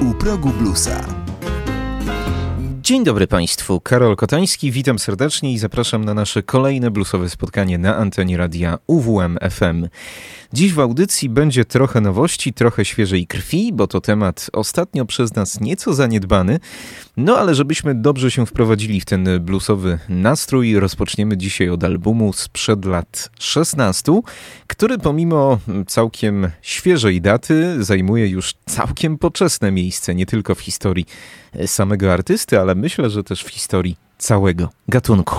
u progu. Dzień dobry Państwu, Karol Kotański, witam serdecznie i zapraszam na nasze kolejne bluesowe spotkanie na antenie radia UWM FM. Dziś w audycji będzie trochę nowości, trochę świeżej krwi, bo to temat ostatnio przez nas nieco zaniedbany. No ale żebyśmy dobrze się wprowadzili w ten bluesowy nastrój, rozpoczniemy dzisiaj od albumu sprzed lat 16, który pomimo całkiem świeżej daty zajmuje już całkiem poczesne miejsce, nie tylko w historii samego artysty, ale myślę, że też w historii całego gatunku.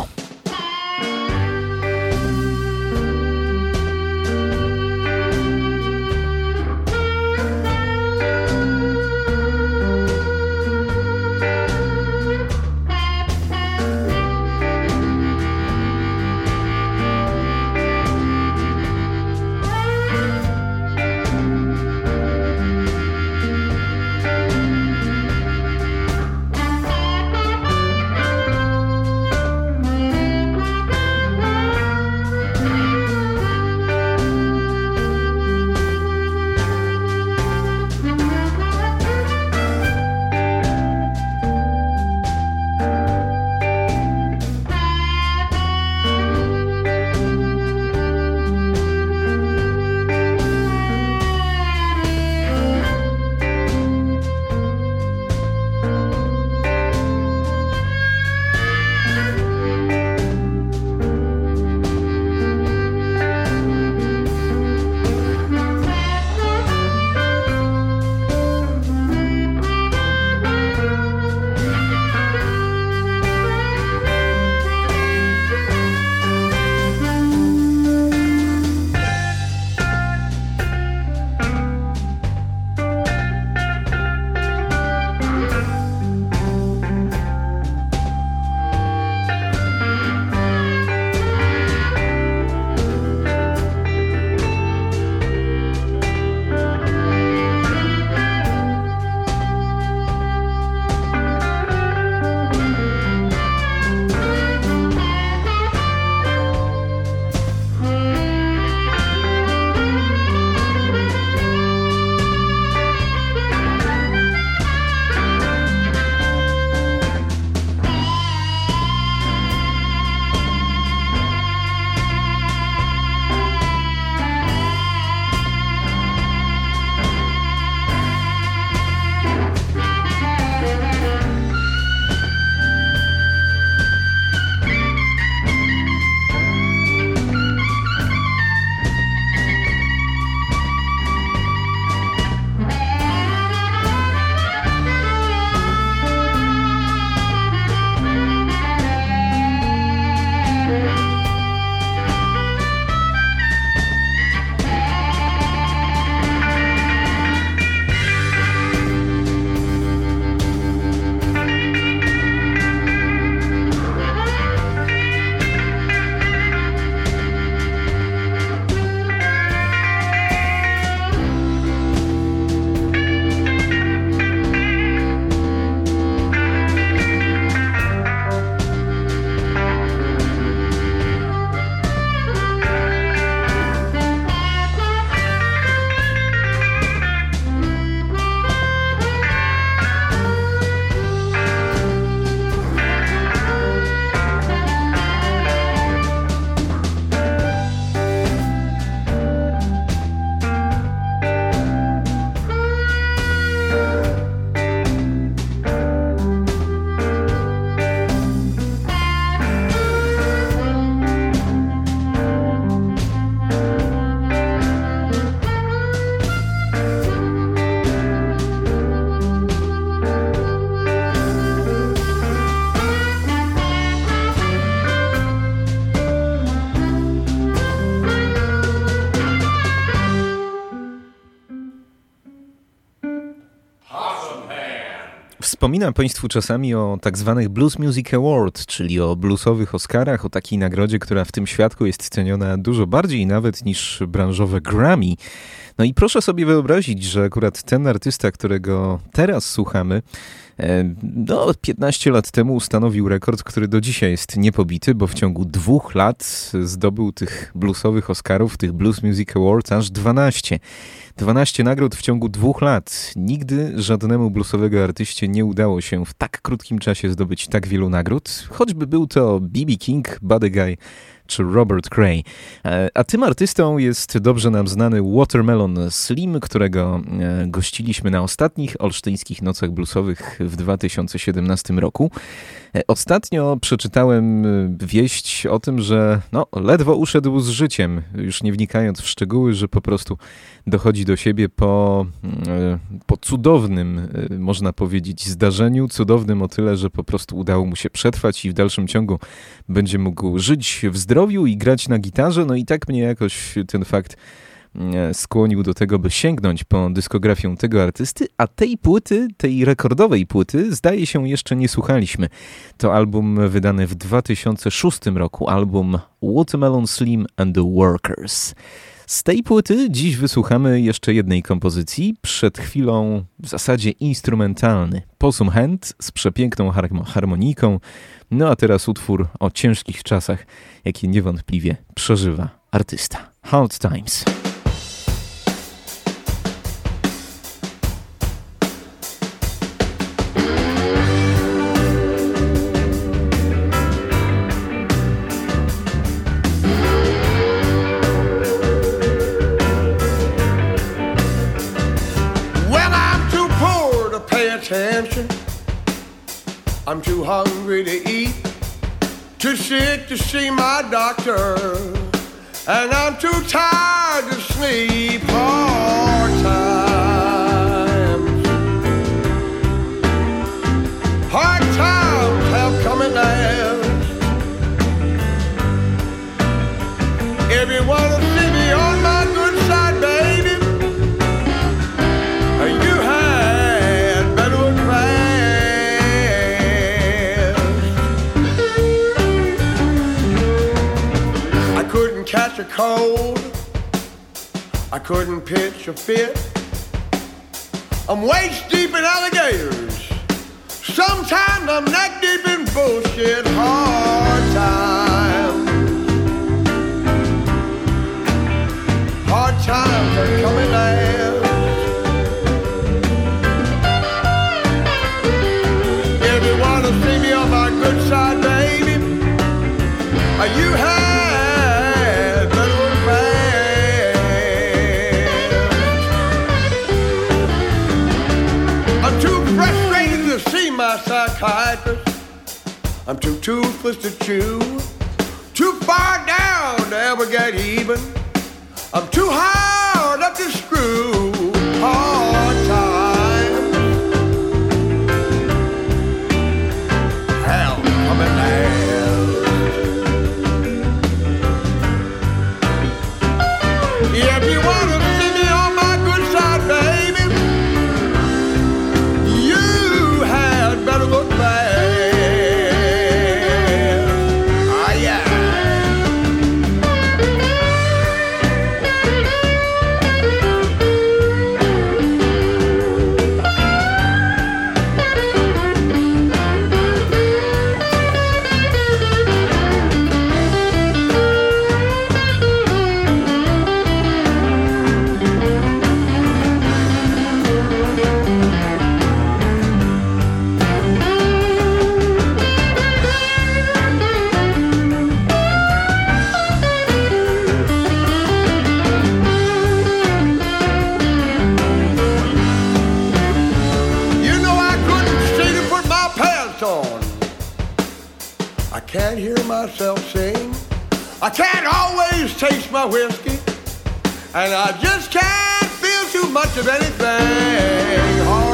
Wspominam Państwu czasami o tak zwanych Blues Music Award, czyli o bluesowych Oscarach, o takiej nagrodzie, która w tym świadku jest ceniona dużo bardziej nawet niż branżowe Grammy. No i proszę sobie wyobrazić, że akurat ten artysta, którego teraz słuchamy, e, no, 15 lat temu ustanowił rekord, który do dzisiaj jest niepobity, bo w ciągu dwóch lat zdobył tych bluesowych Oscarów, tych Blues Music Awards aż 12. 12 nagród w ciągu dwóch lat. Nigdy żadnemu bluesowego artyście nie udało się w tak krótkim czasie zdobyć tak wielu nagród, choćby był to B.B. King, Buddy Guy czy Robert Cray. E, a tym artystą jest dobrze nam znany Watermelon Slim, którego e, gościliśmy na ostatnich olsztyńskich nocach bluesowych w 2017 roku. E, ostatnio przeczytałem wieść o tym, że no, ledwo uszedł z życiem, już nie wnikając w szczegóły, że po prostu dochodzi do siebie po, po cudownym, można powiedzieć, zdarzeniu. Cudownym o tyle, że po prostu udało mu się przetrwać i w dalszym ciągu będzie mógł żyć w zdrowiu i grać na gitarze. No i tak mnie jakoś ten fakt e, skłonił do tego, by sięgnąć po dyskografię tego artysty, a tej płyty, tej rekordowej płyty, zdaje się jeszcze nie słuchaliśmy. To album wydany w 2006 roku, album Watermelon Slim and the Workers. Z tej płyty dziś wysłuchamy jeszcze jednej kompozycji, przed chwilą w zasadzie instrumentalny. Posum Hand z przepiękną harmoniką, no a teraz utwór o ciężkich czasach, jakie niewątpliwie przeżywa artysta. Hard Times. I'm too hungry to eat, too sick to see my doctor, and I'm too tired to sleep. Hard cold. I couldn't pitch a fit. I'm waist deep in alligators. Sometimes I'm neck deep in bullshit. Hard times. Hard times are coming out. I'm too toothless to chew, too far down to ever get even. I'm too hard up to screw. My whiskey, and I just can't feel too much of anything. Hard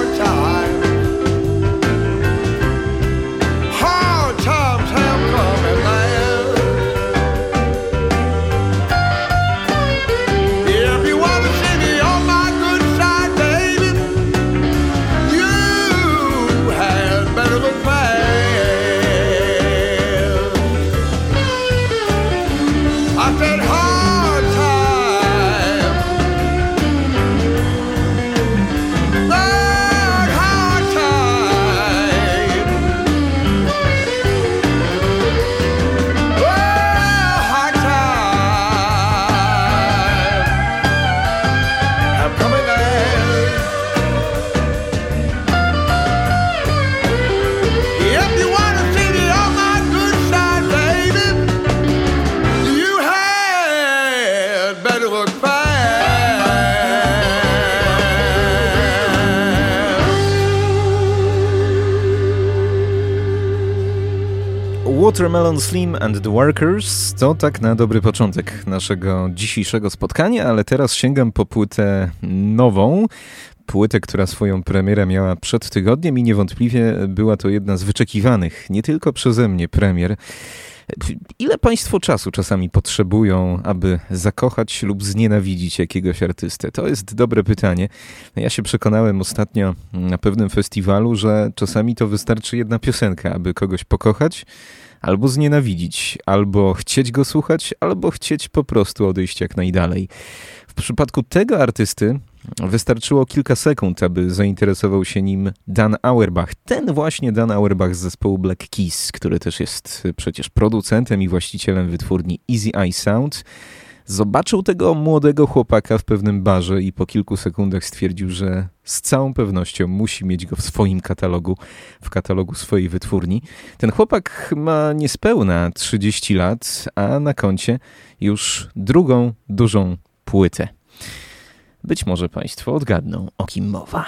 Watermelon Slim and the Workers to tak na dobry początek naszego dzisiejszego spotkania, ale teraz sięgam po płytę nową. Płytę, która swoją premierę miała przed tygodniem i niewątpliwie była to jedna z wyczekiwanych nie tylko przeze mnie premier. Ile Państwo czasu czasami potrzebują, aby zakochać lub znienawidzić jakiegoś artystę? To jest dobre pytanie. Ja się przekonałem ostatnio na pewnym festiwalu, że czasami to wystarczy jedna piosenka, aby kogoś pokochać albo znienawidzić, albo chcieć go słuchać, albo chcieć po prostu odejść jak najdalej. W przypadku tego artysty wystarczyło kilka sekund, aby zainteresował się nim Dan Auerbach. Ten właśnie Dan Auerbach z zespołu Black Keys, który też jest przecież producentem i właścicielem wytwórni Easy Eye Sound. Zobaczył tego młodego chłopaka w pewnym barze i po kilku sekundach stwierdził, że z całą pewnością musi mieć go w swoim katalogu, w katalogu swojej wytwórni. Ten chłopak ma niespełna 30 lat, a na koncie już drugą dużą płytę. Być może Państwo odgadną, o kim mowa.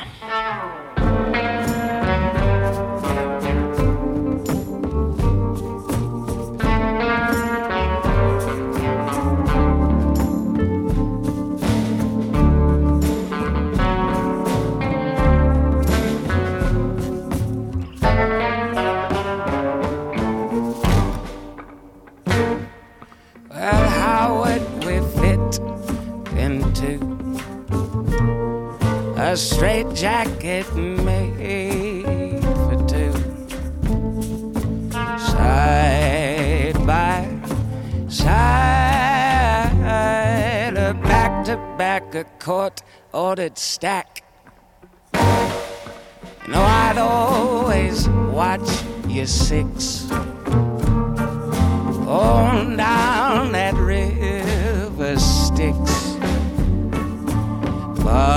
Straight jacket made for two. Side by side, a back to back, a court ordered stack. You know, I'd always watch your six on down that river Styx. But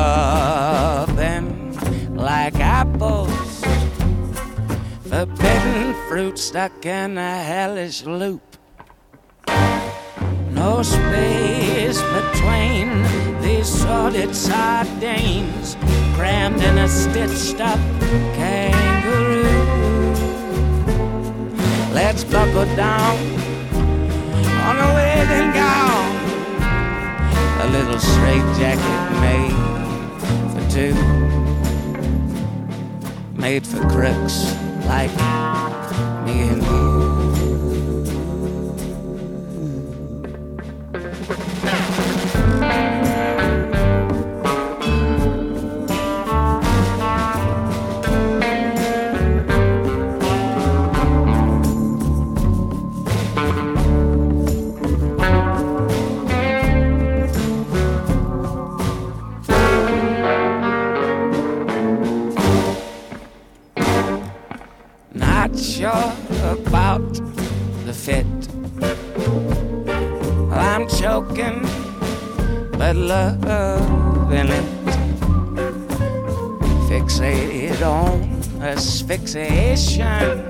forbidden fruit stuck in a hellish loop. No space between these sordid sardines, crammed in a stitched up kangaroo. Let's buckle down on a wedding gown, a little straight jacket made for two made for crooks like me and you. love in it. Fixated on asphyxiation.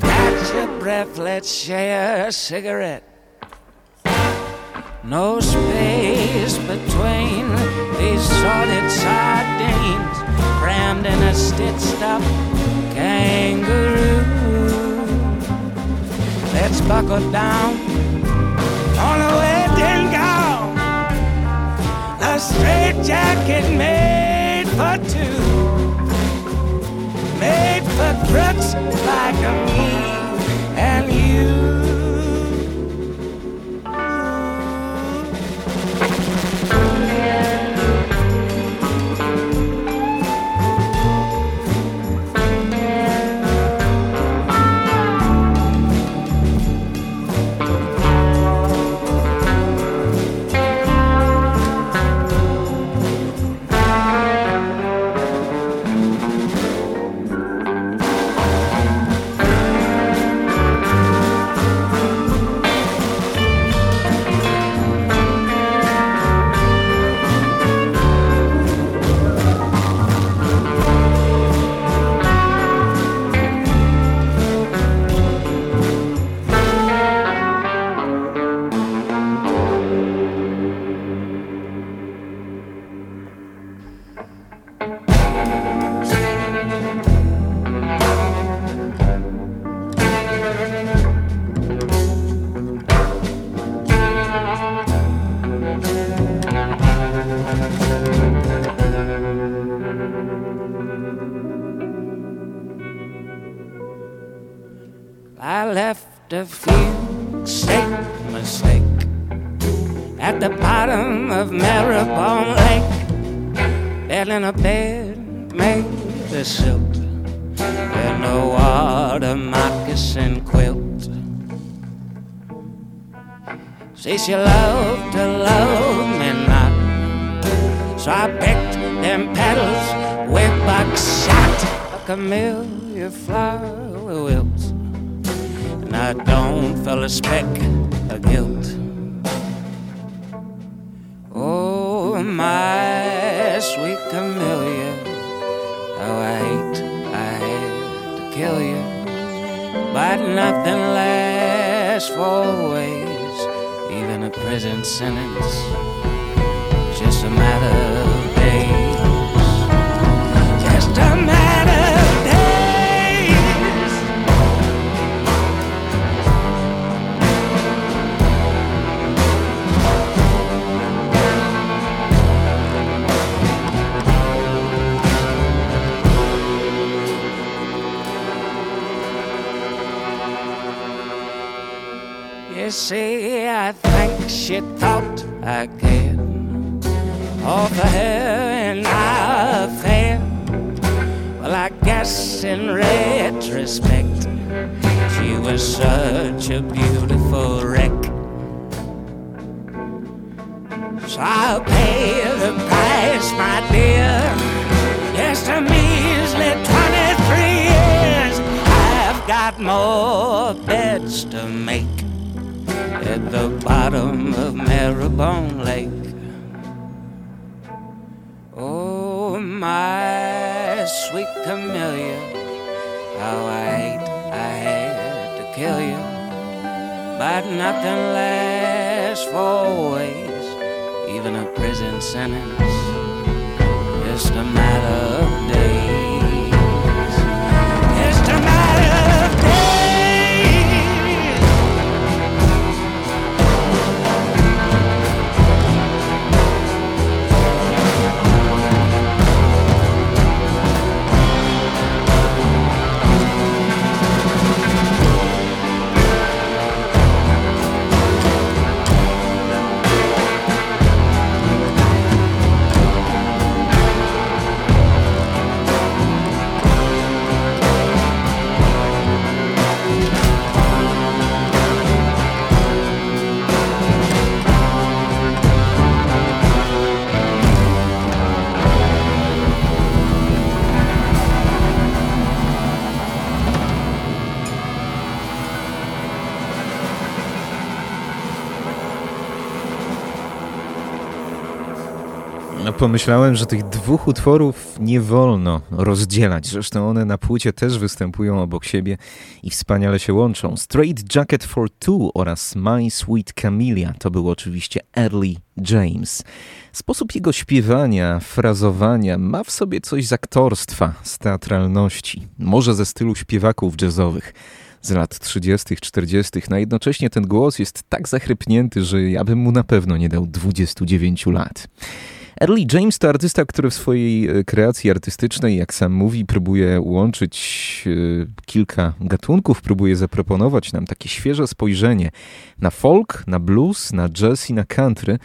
Catch your breath, let's share a cigarette. No space between these sordid sardines crammed in a stitched up kangaroo. Let's buckle down on the way straight jacket made for two, made for crooks like me and you. Offer her an affair Well, I guess in retrospect She was such a beautiful wreck. So I'll pay the price, my dear. Just a measly 23 years? I've got more beds to make at the bottom of Maribone Lake. My sweet camellia, how I hate I had to kill you. But nothing lasts for always, even a prison sentence, just a matter pomyślałem, że tych dwóch utworów nie wolno rozdzielać. Zresztą one na płycie też występują obok siebie i wspaniale się łączą. Straight Jacket for Two oraz My Sweet Camellia to był oczywiście Early James. Sposób jego śpiewania, frazowania ma w sobie coś z aktorstwa, z teatralności, może ze stylu śpiewaków jazzowych z lat 30., 40., no jednocześnie ten głos jest tak zachrypnięty, że ja bym mu na pewno nie dał 29 lat. Early James to artysta, który w swojej e, kreacji artystycznej, jak sam mówi, próbuje łączyć e, kilka gatunków, próbuje zaproponować nam takie świeże spojrzenie na folk, na blues, na jazz i na country.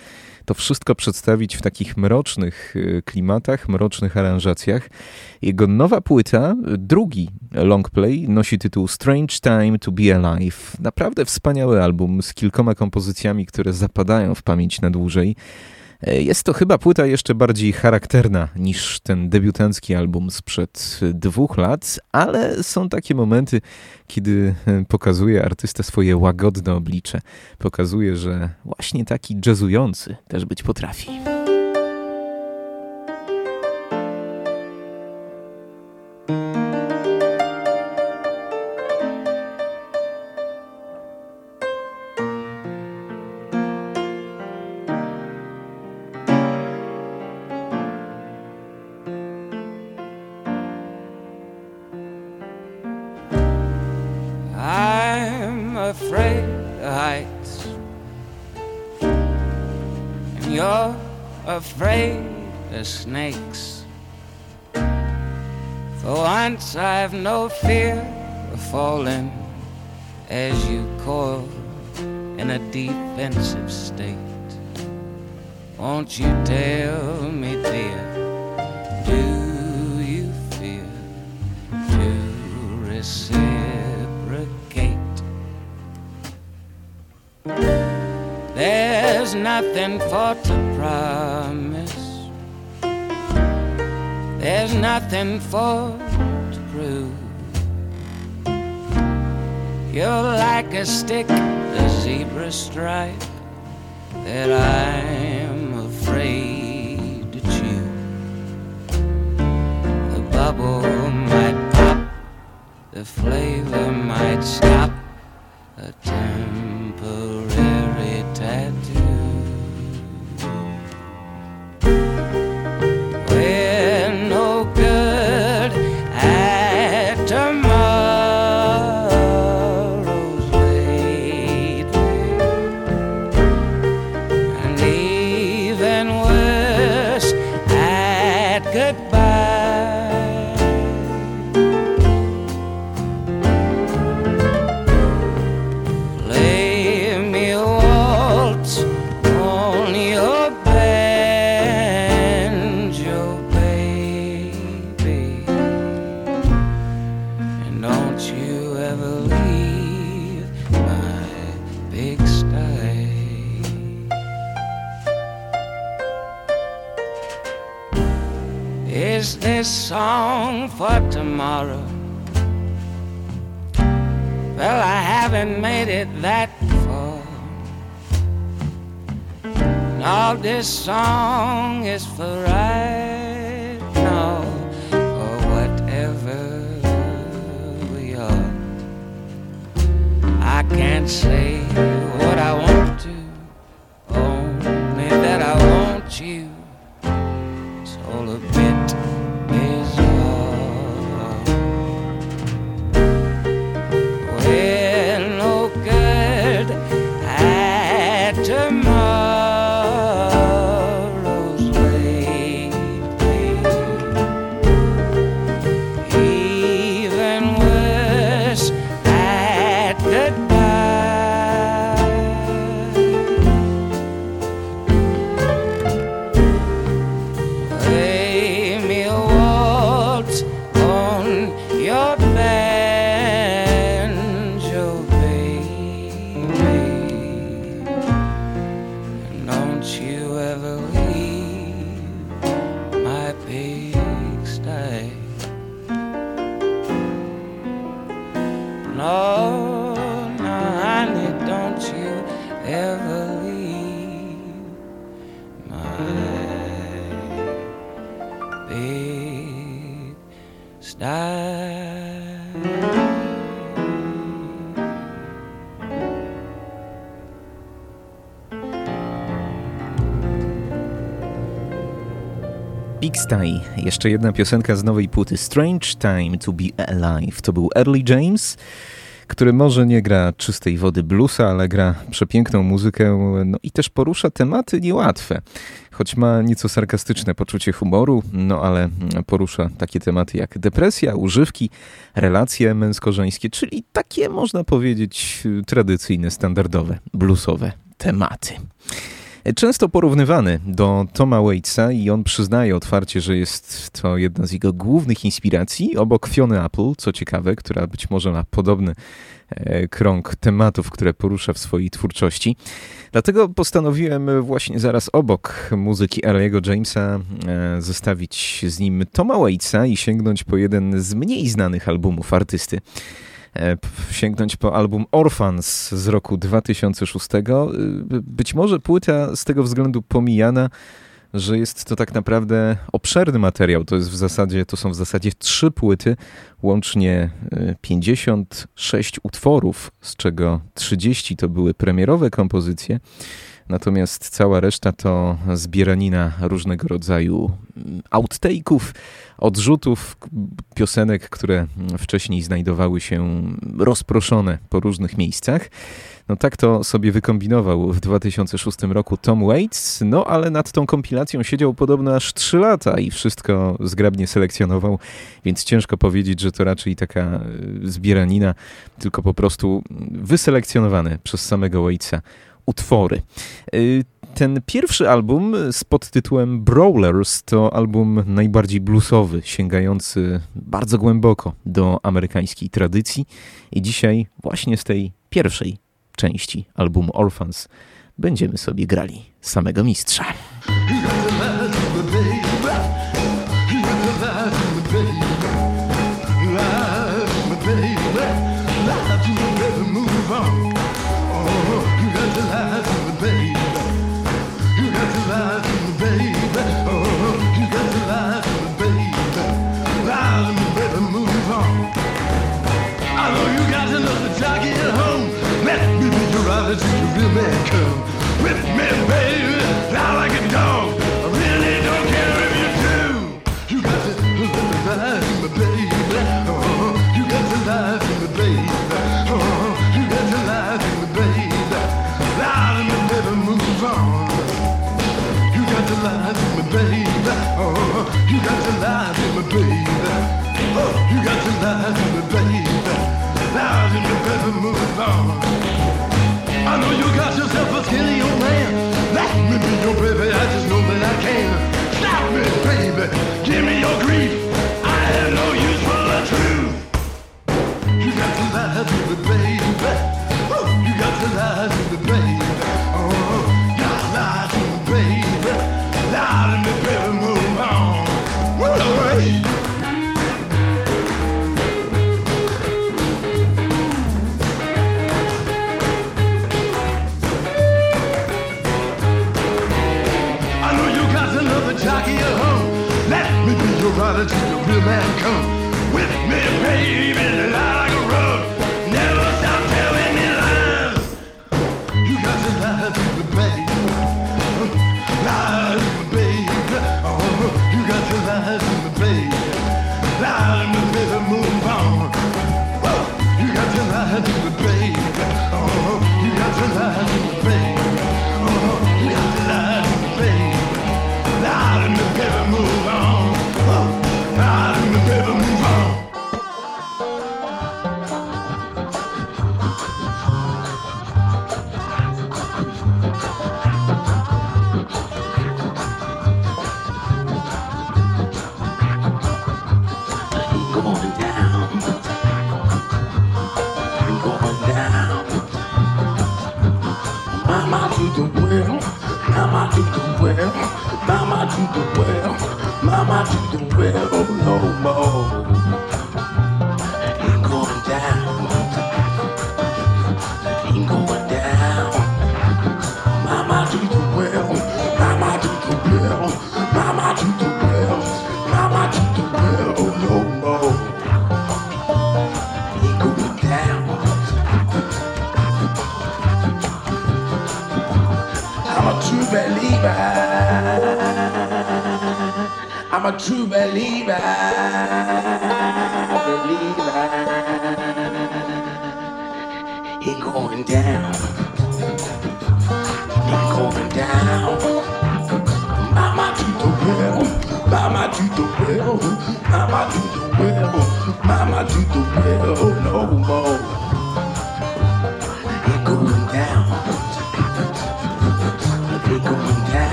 To wszystko przedstawić w takich mrocznych e, klimatach, mrocznych aranżacjach. Jego nowa płyta, drugi longplay, nosi tytuł Strange Time to Be Alive. Naprawdę wspaniały album z kilkoma kompozycjami, które zapadają w pamięć na dłużej. Jest to chyba płyta jeszcze bardziej charakterna niż ten debiutancki album sprzed dwóch lat, ale są takie momenty, kiedy pokazuje artysta swoje łagodne oblicze. Pokazuje, że właśnie taki jazzujący też być potrafi. No fear of falling as you coil in a defensive state. Won't you tell me, dear, do you fear to reciprocate? There's nothing for to promise. There's nothing for You're like a stick, a zebra stripe that I'm afraid to chew. The bubble might pop, the flavor might stop. This song is for Sty, jeszcze jedna piosenka z nowej płyty Strange Time to be Alive. To był Early James, który może nie gra czystej wody bluesa, ale gra przepiękną muzykę no i też porusza tematy niełatwe. Choć ma nieco sarkastyczne poczucie humoru, no ale porusza takie tematy jak depresja, używki, relacje męsko-żeńskie, czyli takie można powiedzieć tradycyjne, standardowe, bluesowe tematy. Często porównywany do Toma Waitsa i on przyznaje otwarcie, że jest to jedna z jego głównych inspiracji, obok Fiony Apple, co ciekawe, która być może ma podobny e, krąg tematów, które porusza w swojej twórczości. Dlatego postanowiłem właśnie zaraz obok muzyki Ariego Jamesa e, zostawić z nim Toma Waitsa i sięgnąć po jeden z mniej znanych albumów artysty sięgnąć po album Orphans z roku 2006. Y, Być może płyta z tego względu pomijana, że jest to tak naprawdę obszerny materiał. To jest w zasadzie, to są w zasadzie trzy płyty, łącznie y, 56 utworów, z czego 30 to były premierowe kompozycje. Natomiast cała reszta to zbieranina różnego rodzaju outtake'ów, odrzutów, piosenek, które wcześniej znajdowały się rozproszone po różnych miejscach. No tak to sobie wykombinował w 2006 roku Tom Waits, no ale nad tą kompilacją siedział podobno aż 3 lata i wszystko zgrabnie selekcjonował, więc ciężko powiedzieć, że to raczej taka e, zbieranina, tylko po prostu wyselekcjonowane przez samego Waitsa utwory. E, ten pierwszy album z podtytułem Brawlers to album najbardziej bluesowy, sięgający bardzo głęboko do amerykańskiej tradycji i dzisiaj właśnie z tej pierwszej części albumu Orphans będziemy sobie grali samego mistrza. Quebec. Mama do the well, mama do the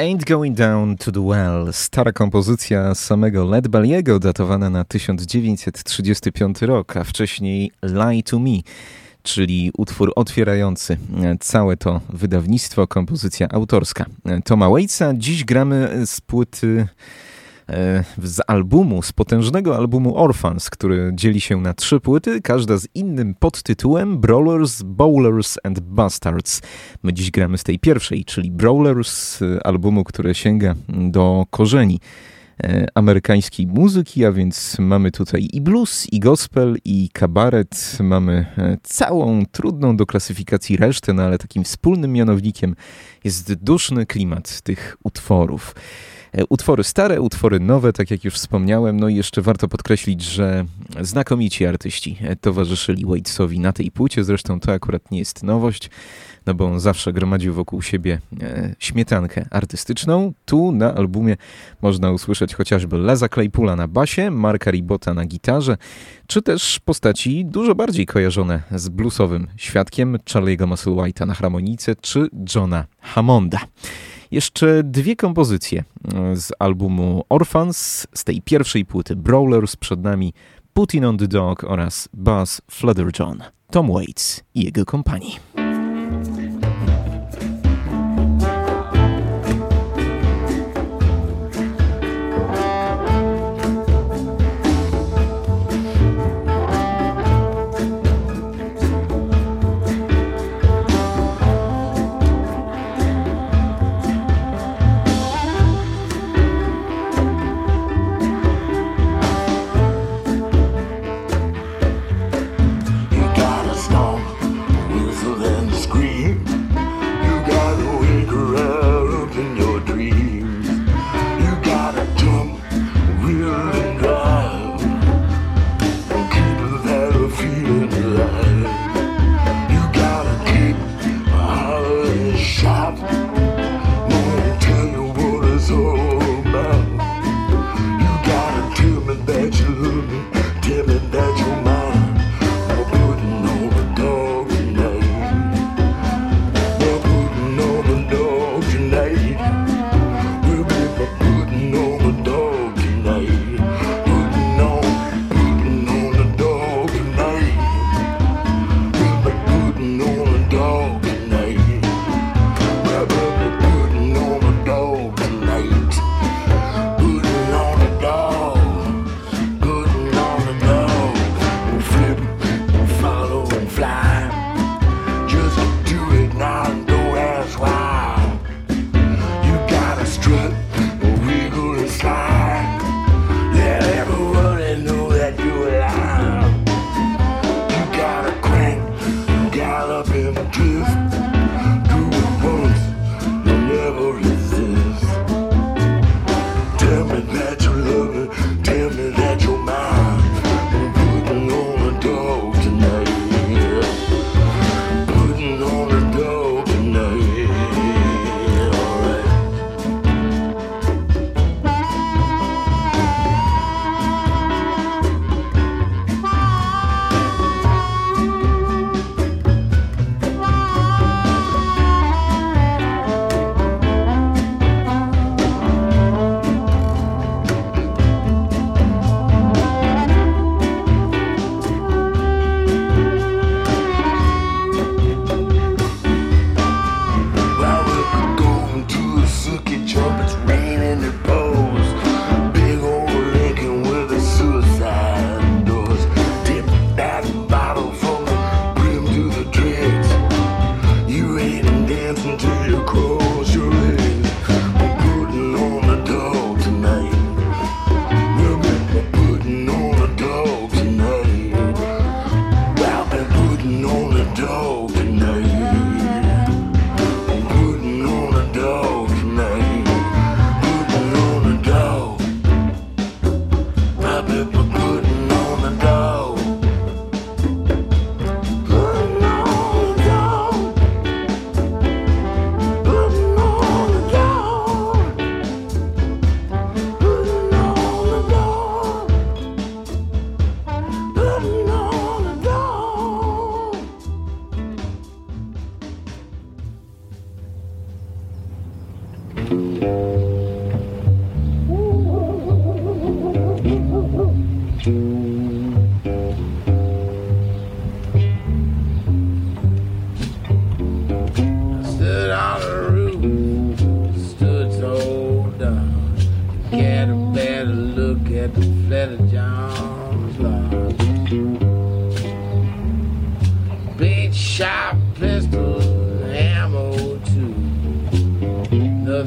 Ain't Going Down to the Well, stara kompozycja samego Led Belly'ego, datowana na 1935 rok, a wcześniej Lie to Me, czyli utwór otwierający całe to wydawnictwo, kompozycja autorska Toma Waitsa. Dziś gramy z płyty E, z albumu, z potężnego albumu Orphans, który dzieli się na trzy płyty, każda z innym podtytułem Brawlers, Bowlers and Bastards. My dziś gramy z tej pierwszej, czyli Brawlers, e, albumu, który sięga do korzeni e, amerykańskiej muzyki, a więc mamy tutaj i blues, i gospel, i kabaret. Mamy całą trudną do klasyfikacji resztę, no ale takim wspólnym mianownikiem jest duszny klimat tych utworów. E, utwory stare, utwory nowe, tak jak już wspomniałem. No i jeszcze warto podkreślić, że znakomici artyści e, towarzyszyli Waitesowi na tej płycie. Zresztą to akurat nie jest nowość, no bo on zawsze gromadził wokół siebie e, śmietankę artystyczną. Tu na albumie można usłyszeć chociażby Leza Claypoola na basie, Marka Ribota na gitarze, czy też postaci dużo bardziej kojarzone z bluesowym świadkiem Charlie'ego Musselwhite'a na harmonice, czy Johna Hammonda. Jeszcze dwie kompozycje e, z albumu Orphans, z tej pierwszej płyty Brawlers przed nami Putin on the Dog oraz Buzz Flutterjohn, Tom Waits i jego kompanii.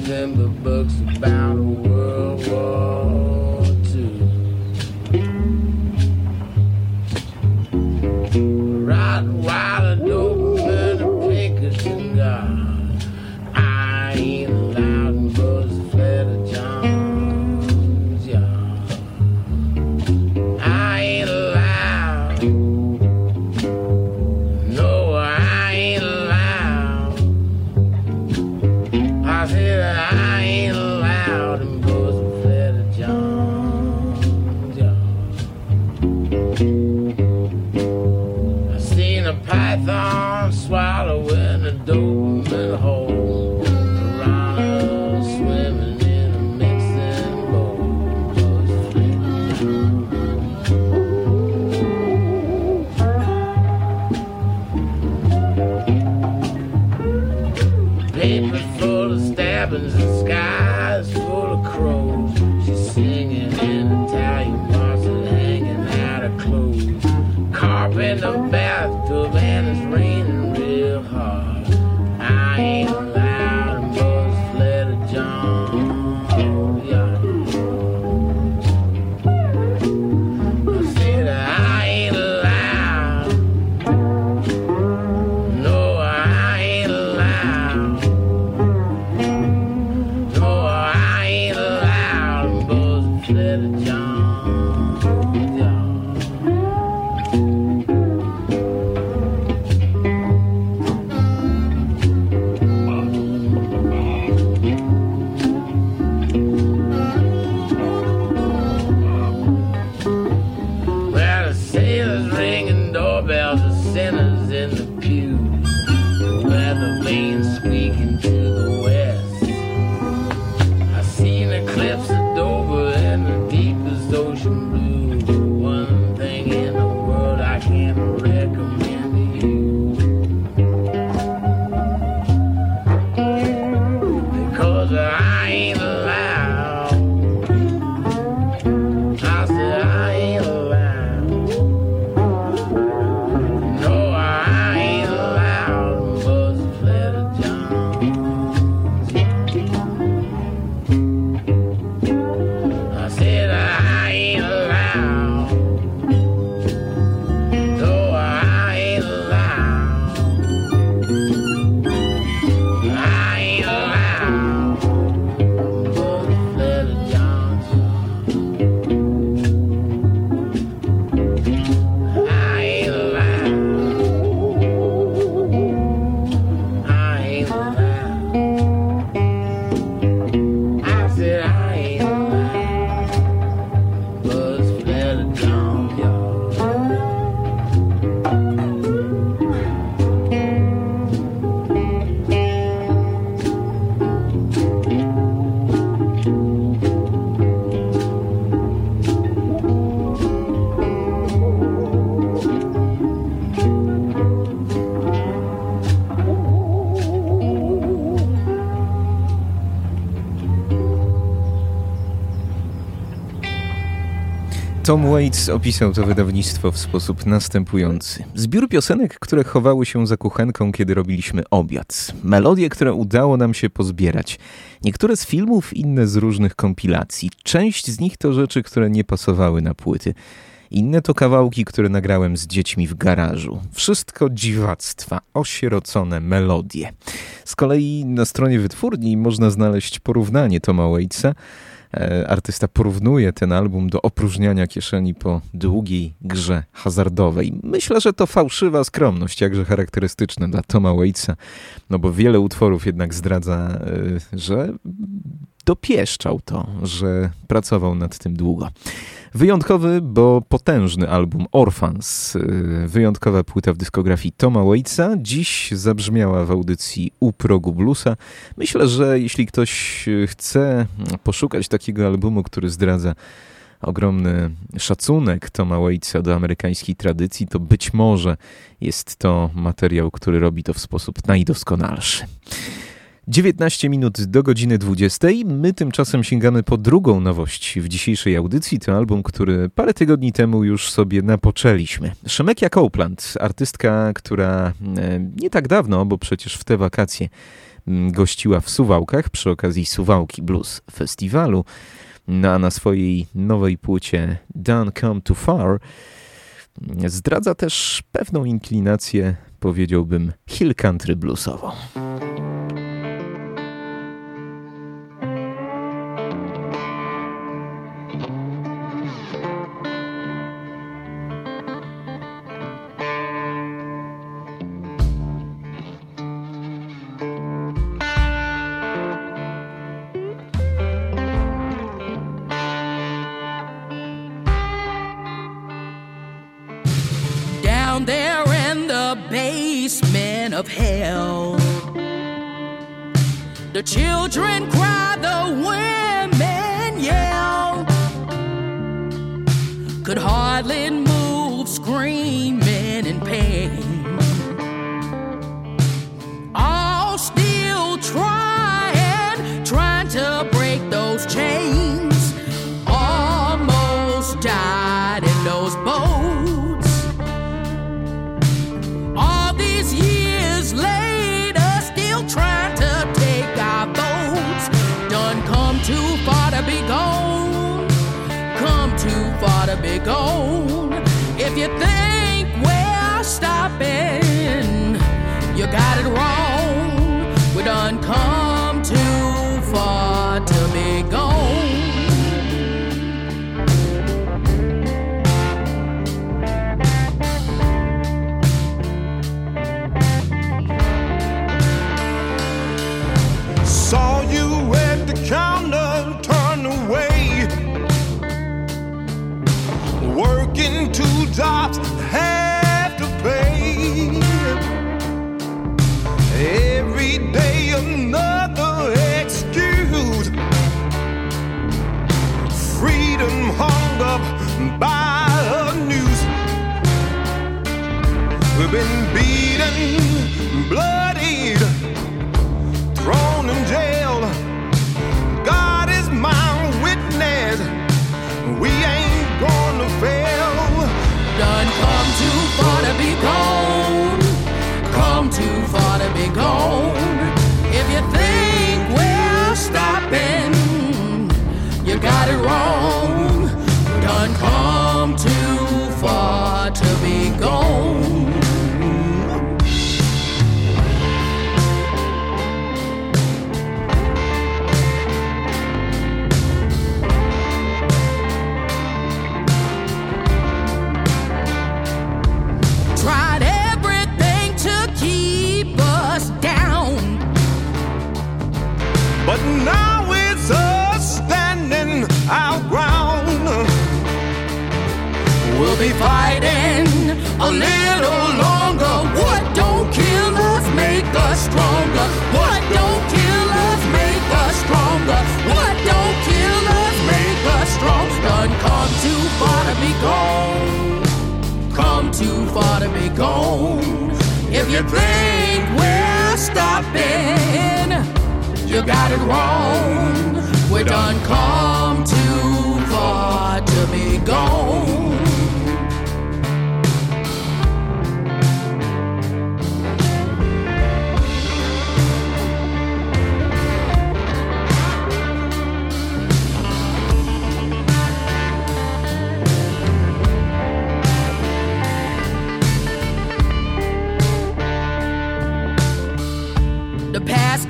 and the books about Tom Waits opisał to wydawnictwo w sposób następujący. Zbiór piosenek, które chowały się za kuchenką, kiedy robiliśmy obiad. Melodie, które udało nam się pozbierać. Niektóre z filmów, inne z różnych kompilacji. Część z nich to rzeczy, które nie pasowały na płyty. Inne to kawałki, które nagrałem z dziećmi w garażu. Wszystko dziwactwa, osierocone melodie. Z kolei na stronie wytwórni można znaleźć porównanie Toma Waitsa artysta porównuje ten album do opróżniania kieszeni po długiej grze hazardowej. Myślę, że to fałszywa skromność, jakże charakterystyczna dla Toma Waitsa, no bo wiele utworów jednak zdradza, e, że dopieszczał to, że pracował nad tym długo. Wyjątkowy, bo potężny album Orphans, y, wyjątkowa płyta w dyskografii Toma Waitsa, dziś zabrzmiała w audycji U Progu Bluesa. Myślę, że jeśli ktoś chce poszukać takiego albumu, który zdradza ogromny szacunek Toma Waitsa do amerykańskiej tradycji, to być może jest to materiał, który robi to w sposób najdoskonalszy. 19 minut do godziny 20. My tymczasem sięgamy po drugą nowość w dzisiejszej audycji. To album, który parę tygodni temu już sobie napoczęliśmy. Szemekia Copeland, artystka, która e, nie tak dawno, bo przecież w te wakacje gościła w Suwałkach przy okazji Suwałki Blues Festiwalu, no a na swojej nowej płycie Don't Come Too Far zdradza też pewną inklinację, powiedziałbym, hill country bluesową. down there in the basement of hell. The children cry the wind. Be gone. Come too far to be gone. If you think we're stopping, you got it wrong. We're done come too far to be gone.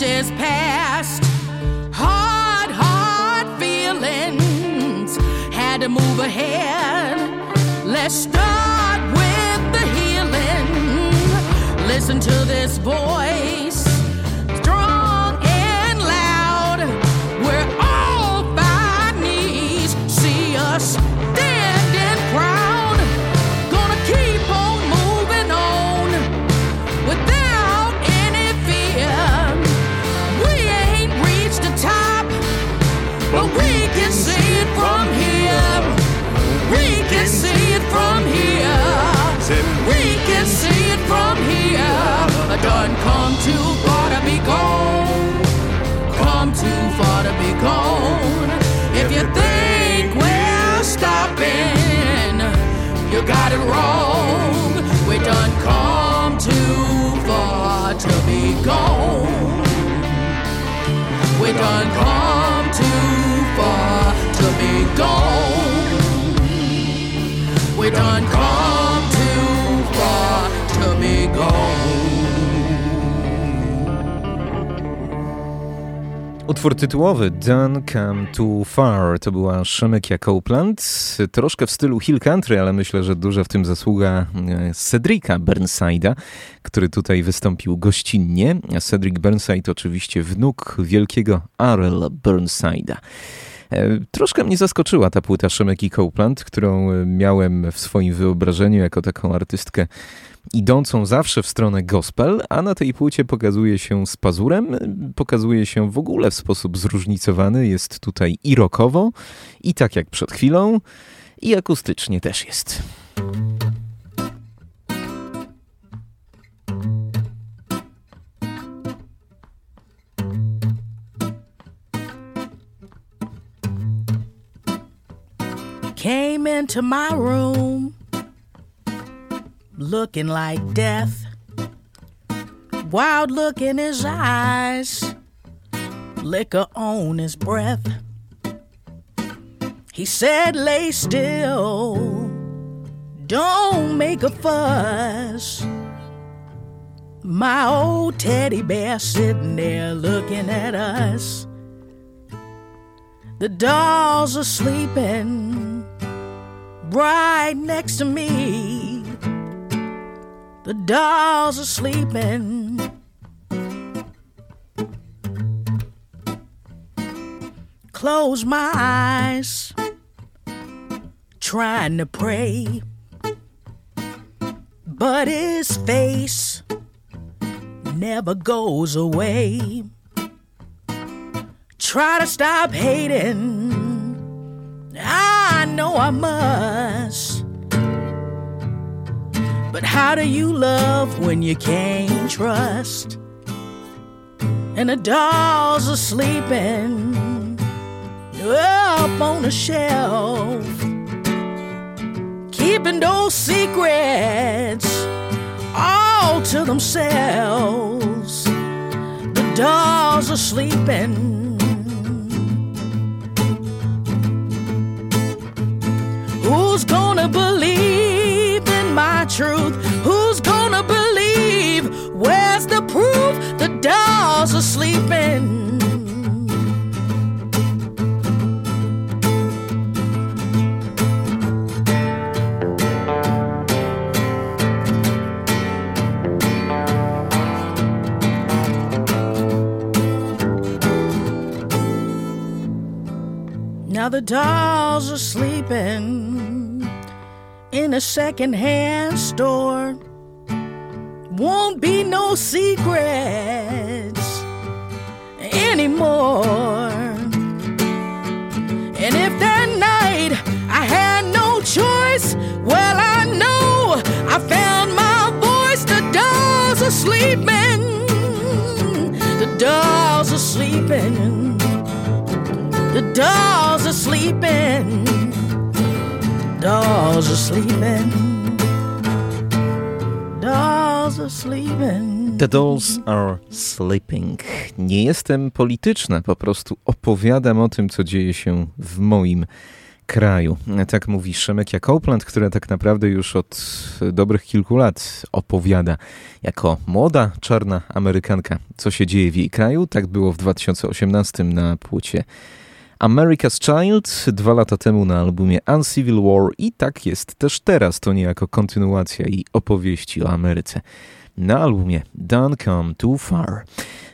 Is past. Hard, hard feelings. Had to move ahead. Let's start with the healing. Listen to this voice. Gone. We done come too far to be gone. Utwór tytułowy Don't Come Too Far to była Shemekia Copeland, troszkę w stylu Hill Country, ale myślę, że duża w tym zasługa e, Cedrika Burnside'a, który tutaj wystąpił gościnnie. Cedric Burnside oczywiście wnuk wielkiego Arel Burnside'a. E, troszkę mnie zaskoczyła ta płyta Szemeki Copeland, którą miałem w swoim wyobrażeniu jako taką artystkę idącą zawsze w stronę gospel, a na tej płycie pokazuje się z pazurem, pokazuje się w ogóle w sposób zróżnicowany. Jest tutaj i rockowo, i tak jak przed chwilą, i akustycznie też jest. Came into my room looking like death. Wild look in his eyes, liquor on his breath. He said, Lay still, don't make a fuss. My old teddy bear sitting there looking at us. The dolls are sleeping right next to me. The dolls are sleeping. Close my eyes, trying to pray. But his face never goes away. Try to stop hating. Know I must. But how do you love when you can't trust? And the dolls are sleeping up on a shelf, keeping those secrets all to themselves. The dolls are sleeping. Who's gonna believe in my truth? Who's gonna believe? Where's the proof? The dolls are sleeping. Now the dolls are sleeping in a secondhand store. Won't be no secrets anymore. And if that night I had no choice, well, I know I found my voice. The dolls are sleeping. The dolls are sleeping. The dolls are sleeping. Dolls are sleeping. Dolls are sleeping. The Dolls Are Sleeping. Nie jestem polityczna, po prostu opowiadam o tym, co dzieje się w moim kraju. Tak mówi Szemekia Copeland, która tak naprawdę już od dobrych kilku lat opowiada jako młoda, czarna Amerykanka, co się dzieje w jej kraju. Tak było w 2018 na płycie America's Child dwa lata temu na albumie Uncivil War i tak jest też teraz, to niejako kontynuacja i opowieści o Ameryce. Na albumie Don't Come Too Far.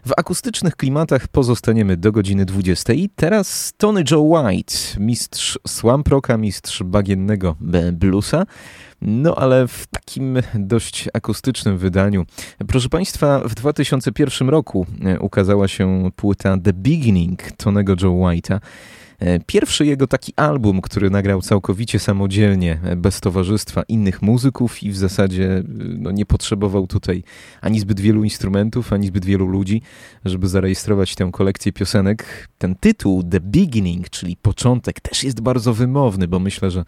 W akustycznych klimatach pozostaniemy do godziny 20 i teraz Tony Joe White, mistrz swamp rocka, mistrz bagiennego bluesa, no ale w takim dość akustycznym wydaniu. Proszę Państwa, w 2001 roku ukazała się płyta The Beginning Tonego Joe White'a. Pierwszy jego taki album, który nagrał całkowicie samodzielnie, bez towarzystwa innych muzyków i w zasadzie no, nie potrzebował tutaj ani zbyt wielu instrumentów, ani zbyt wielu ludzi, żeby zarejestrować tę kolekcję piosenek. Ten tytuł The Beginning, czyli początek, też jest bardzo wymowny, bo myślę, że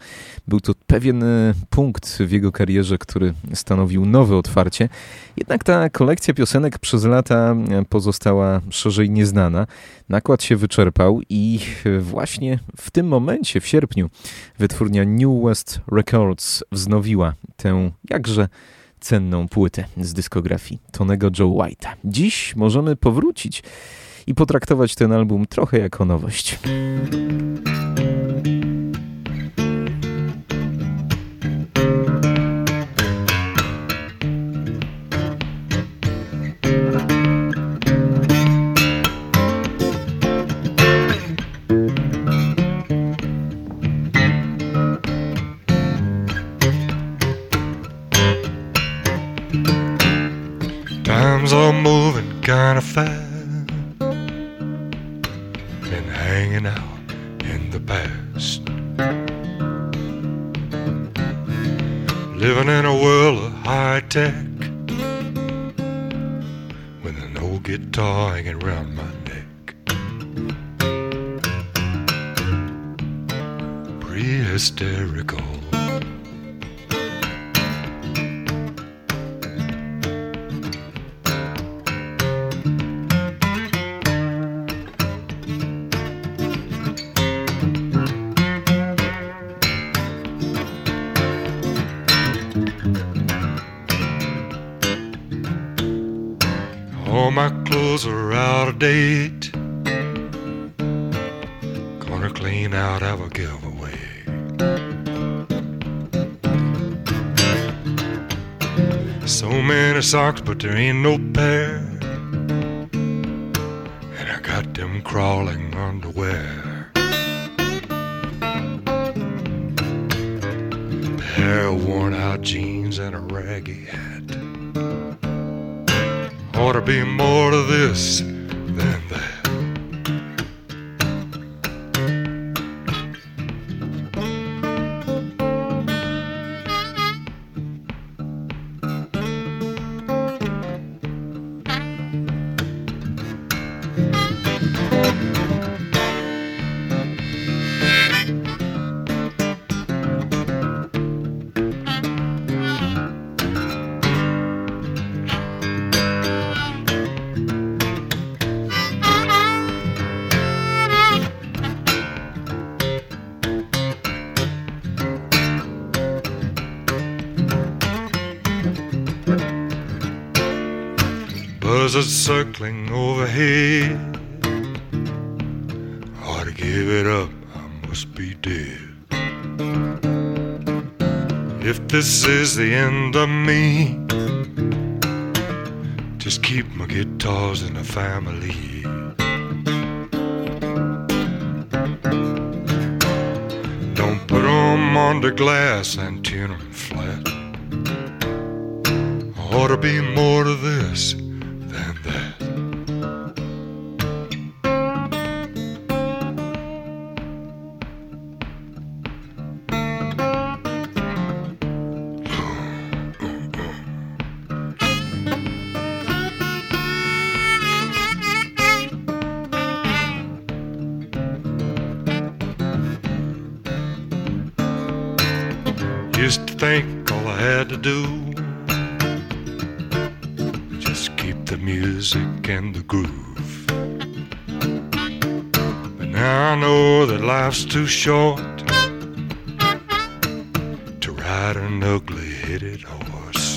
był to pewien punkt punkt w jego karierze, który stanowił nowe otwarcie. Jednak ta kolekcja piosenek przez lata pozostała szerzej nieznana. Nakład się wyczerpał i właśnie w tym momencie, w sierpniu, wytwórnia New West Records wznowiła tę jakże cenną płytę z dyskografii Tonego Joe White'a. Dziś możemy powrócić i potraktować ten album trochę jako nowość. Buzzards circling overhead. Ought to give it up, I must be dead. If this is the end of me, just keep my guitars in the family. Don't put 'em the glass and tune 'em flat. Ought to be more to this short to ride an ugly headed horse.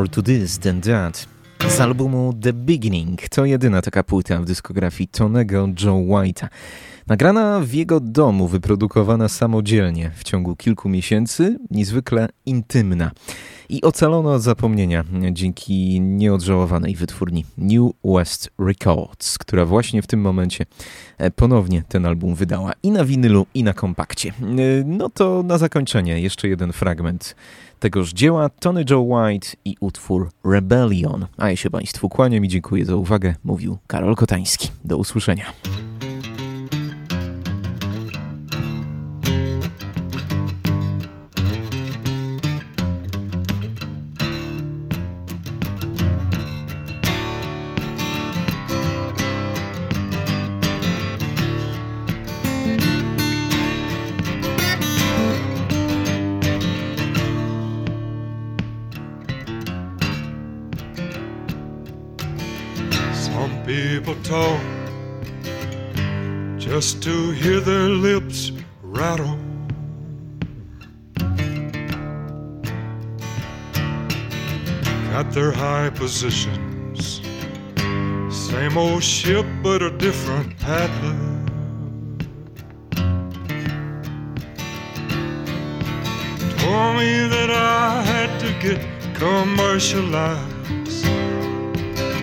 More to This Than That z albumu The Beginning. To jedyna taka płyta w dyskografii Tonego Joe White'a. Nagrana w jego domu, wyprodukowana samodzielnie w ciągu kilku miesięcy, niezwykle intymna. i ocalono od zapomnienia dzięki nieodżałowanej wytwórni New West Records, która właśnie w tym momencie e, ponownie ten album wydała i na winylu, i na kompakcie. E, no to na zakończenie jeszcze jeden fragment tegoż dzieła Tony Joe White i utwór Rebellion. A ja się Państwu kłaniam i dziękuję za uwagę, mówił Karol Kotański. Do usłyszenia. To hear their lips rattle. Got their high positions, same old ship but a different paddler. Told me that I had to get commercialized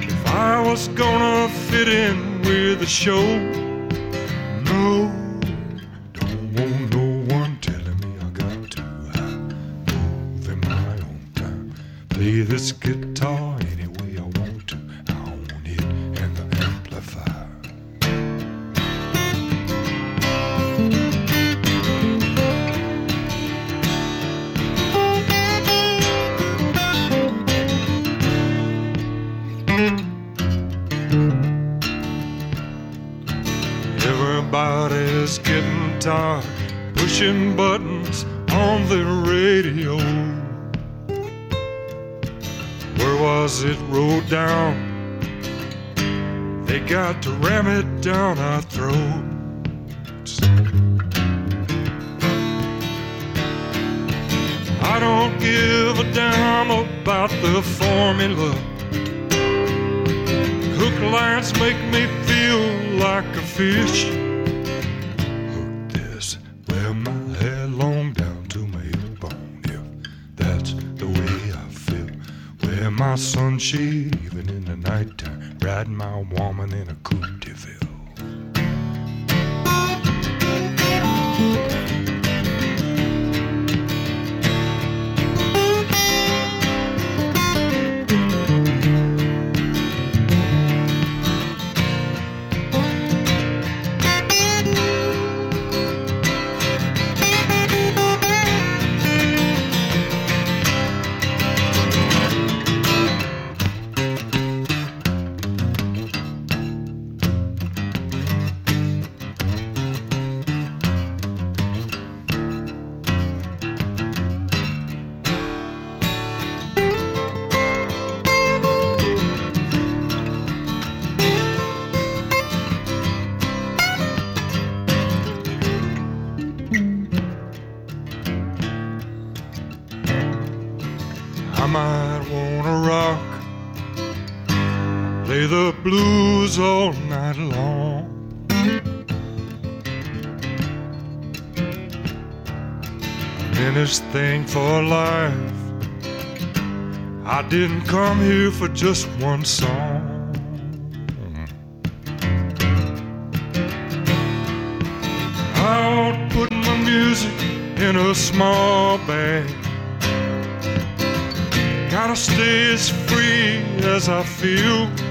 if I was gonna fit in with the show. No, for life. I didn't come here for just one song. I won't put my music in a small bag. Gotta stay as free as I feel.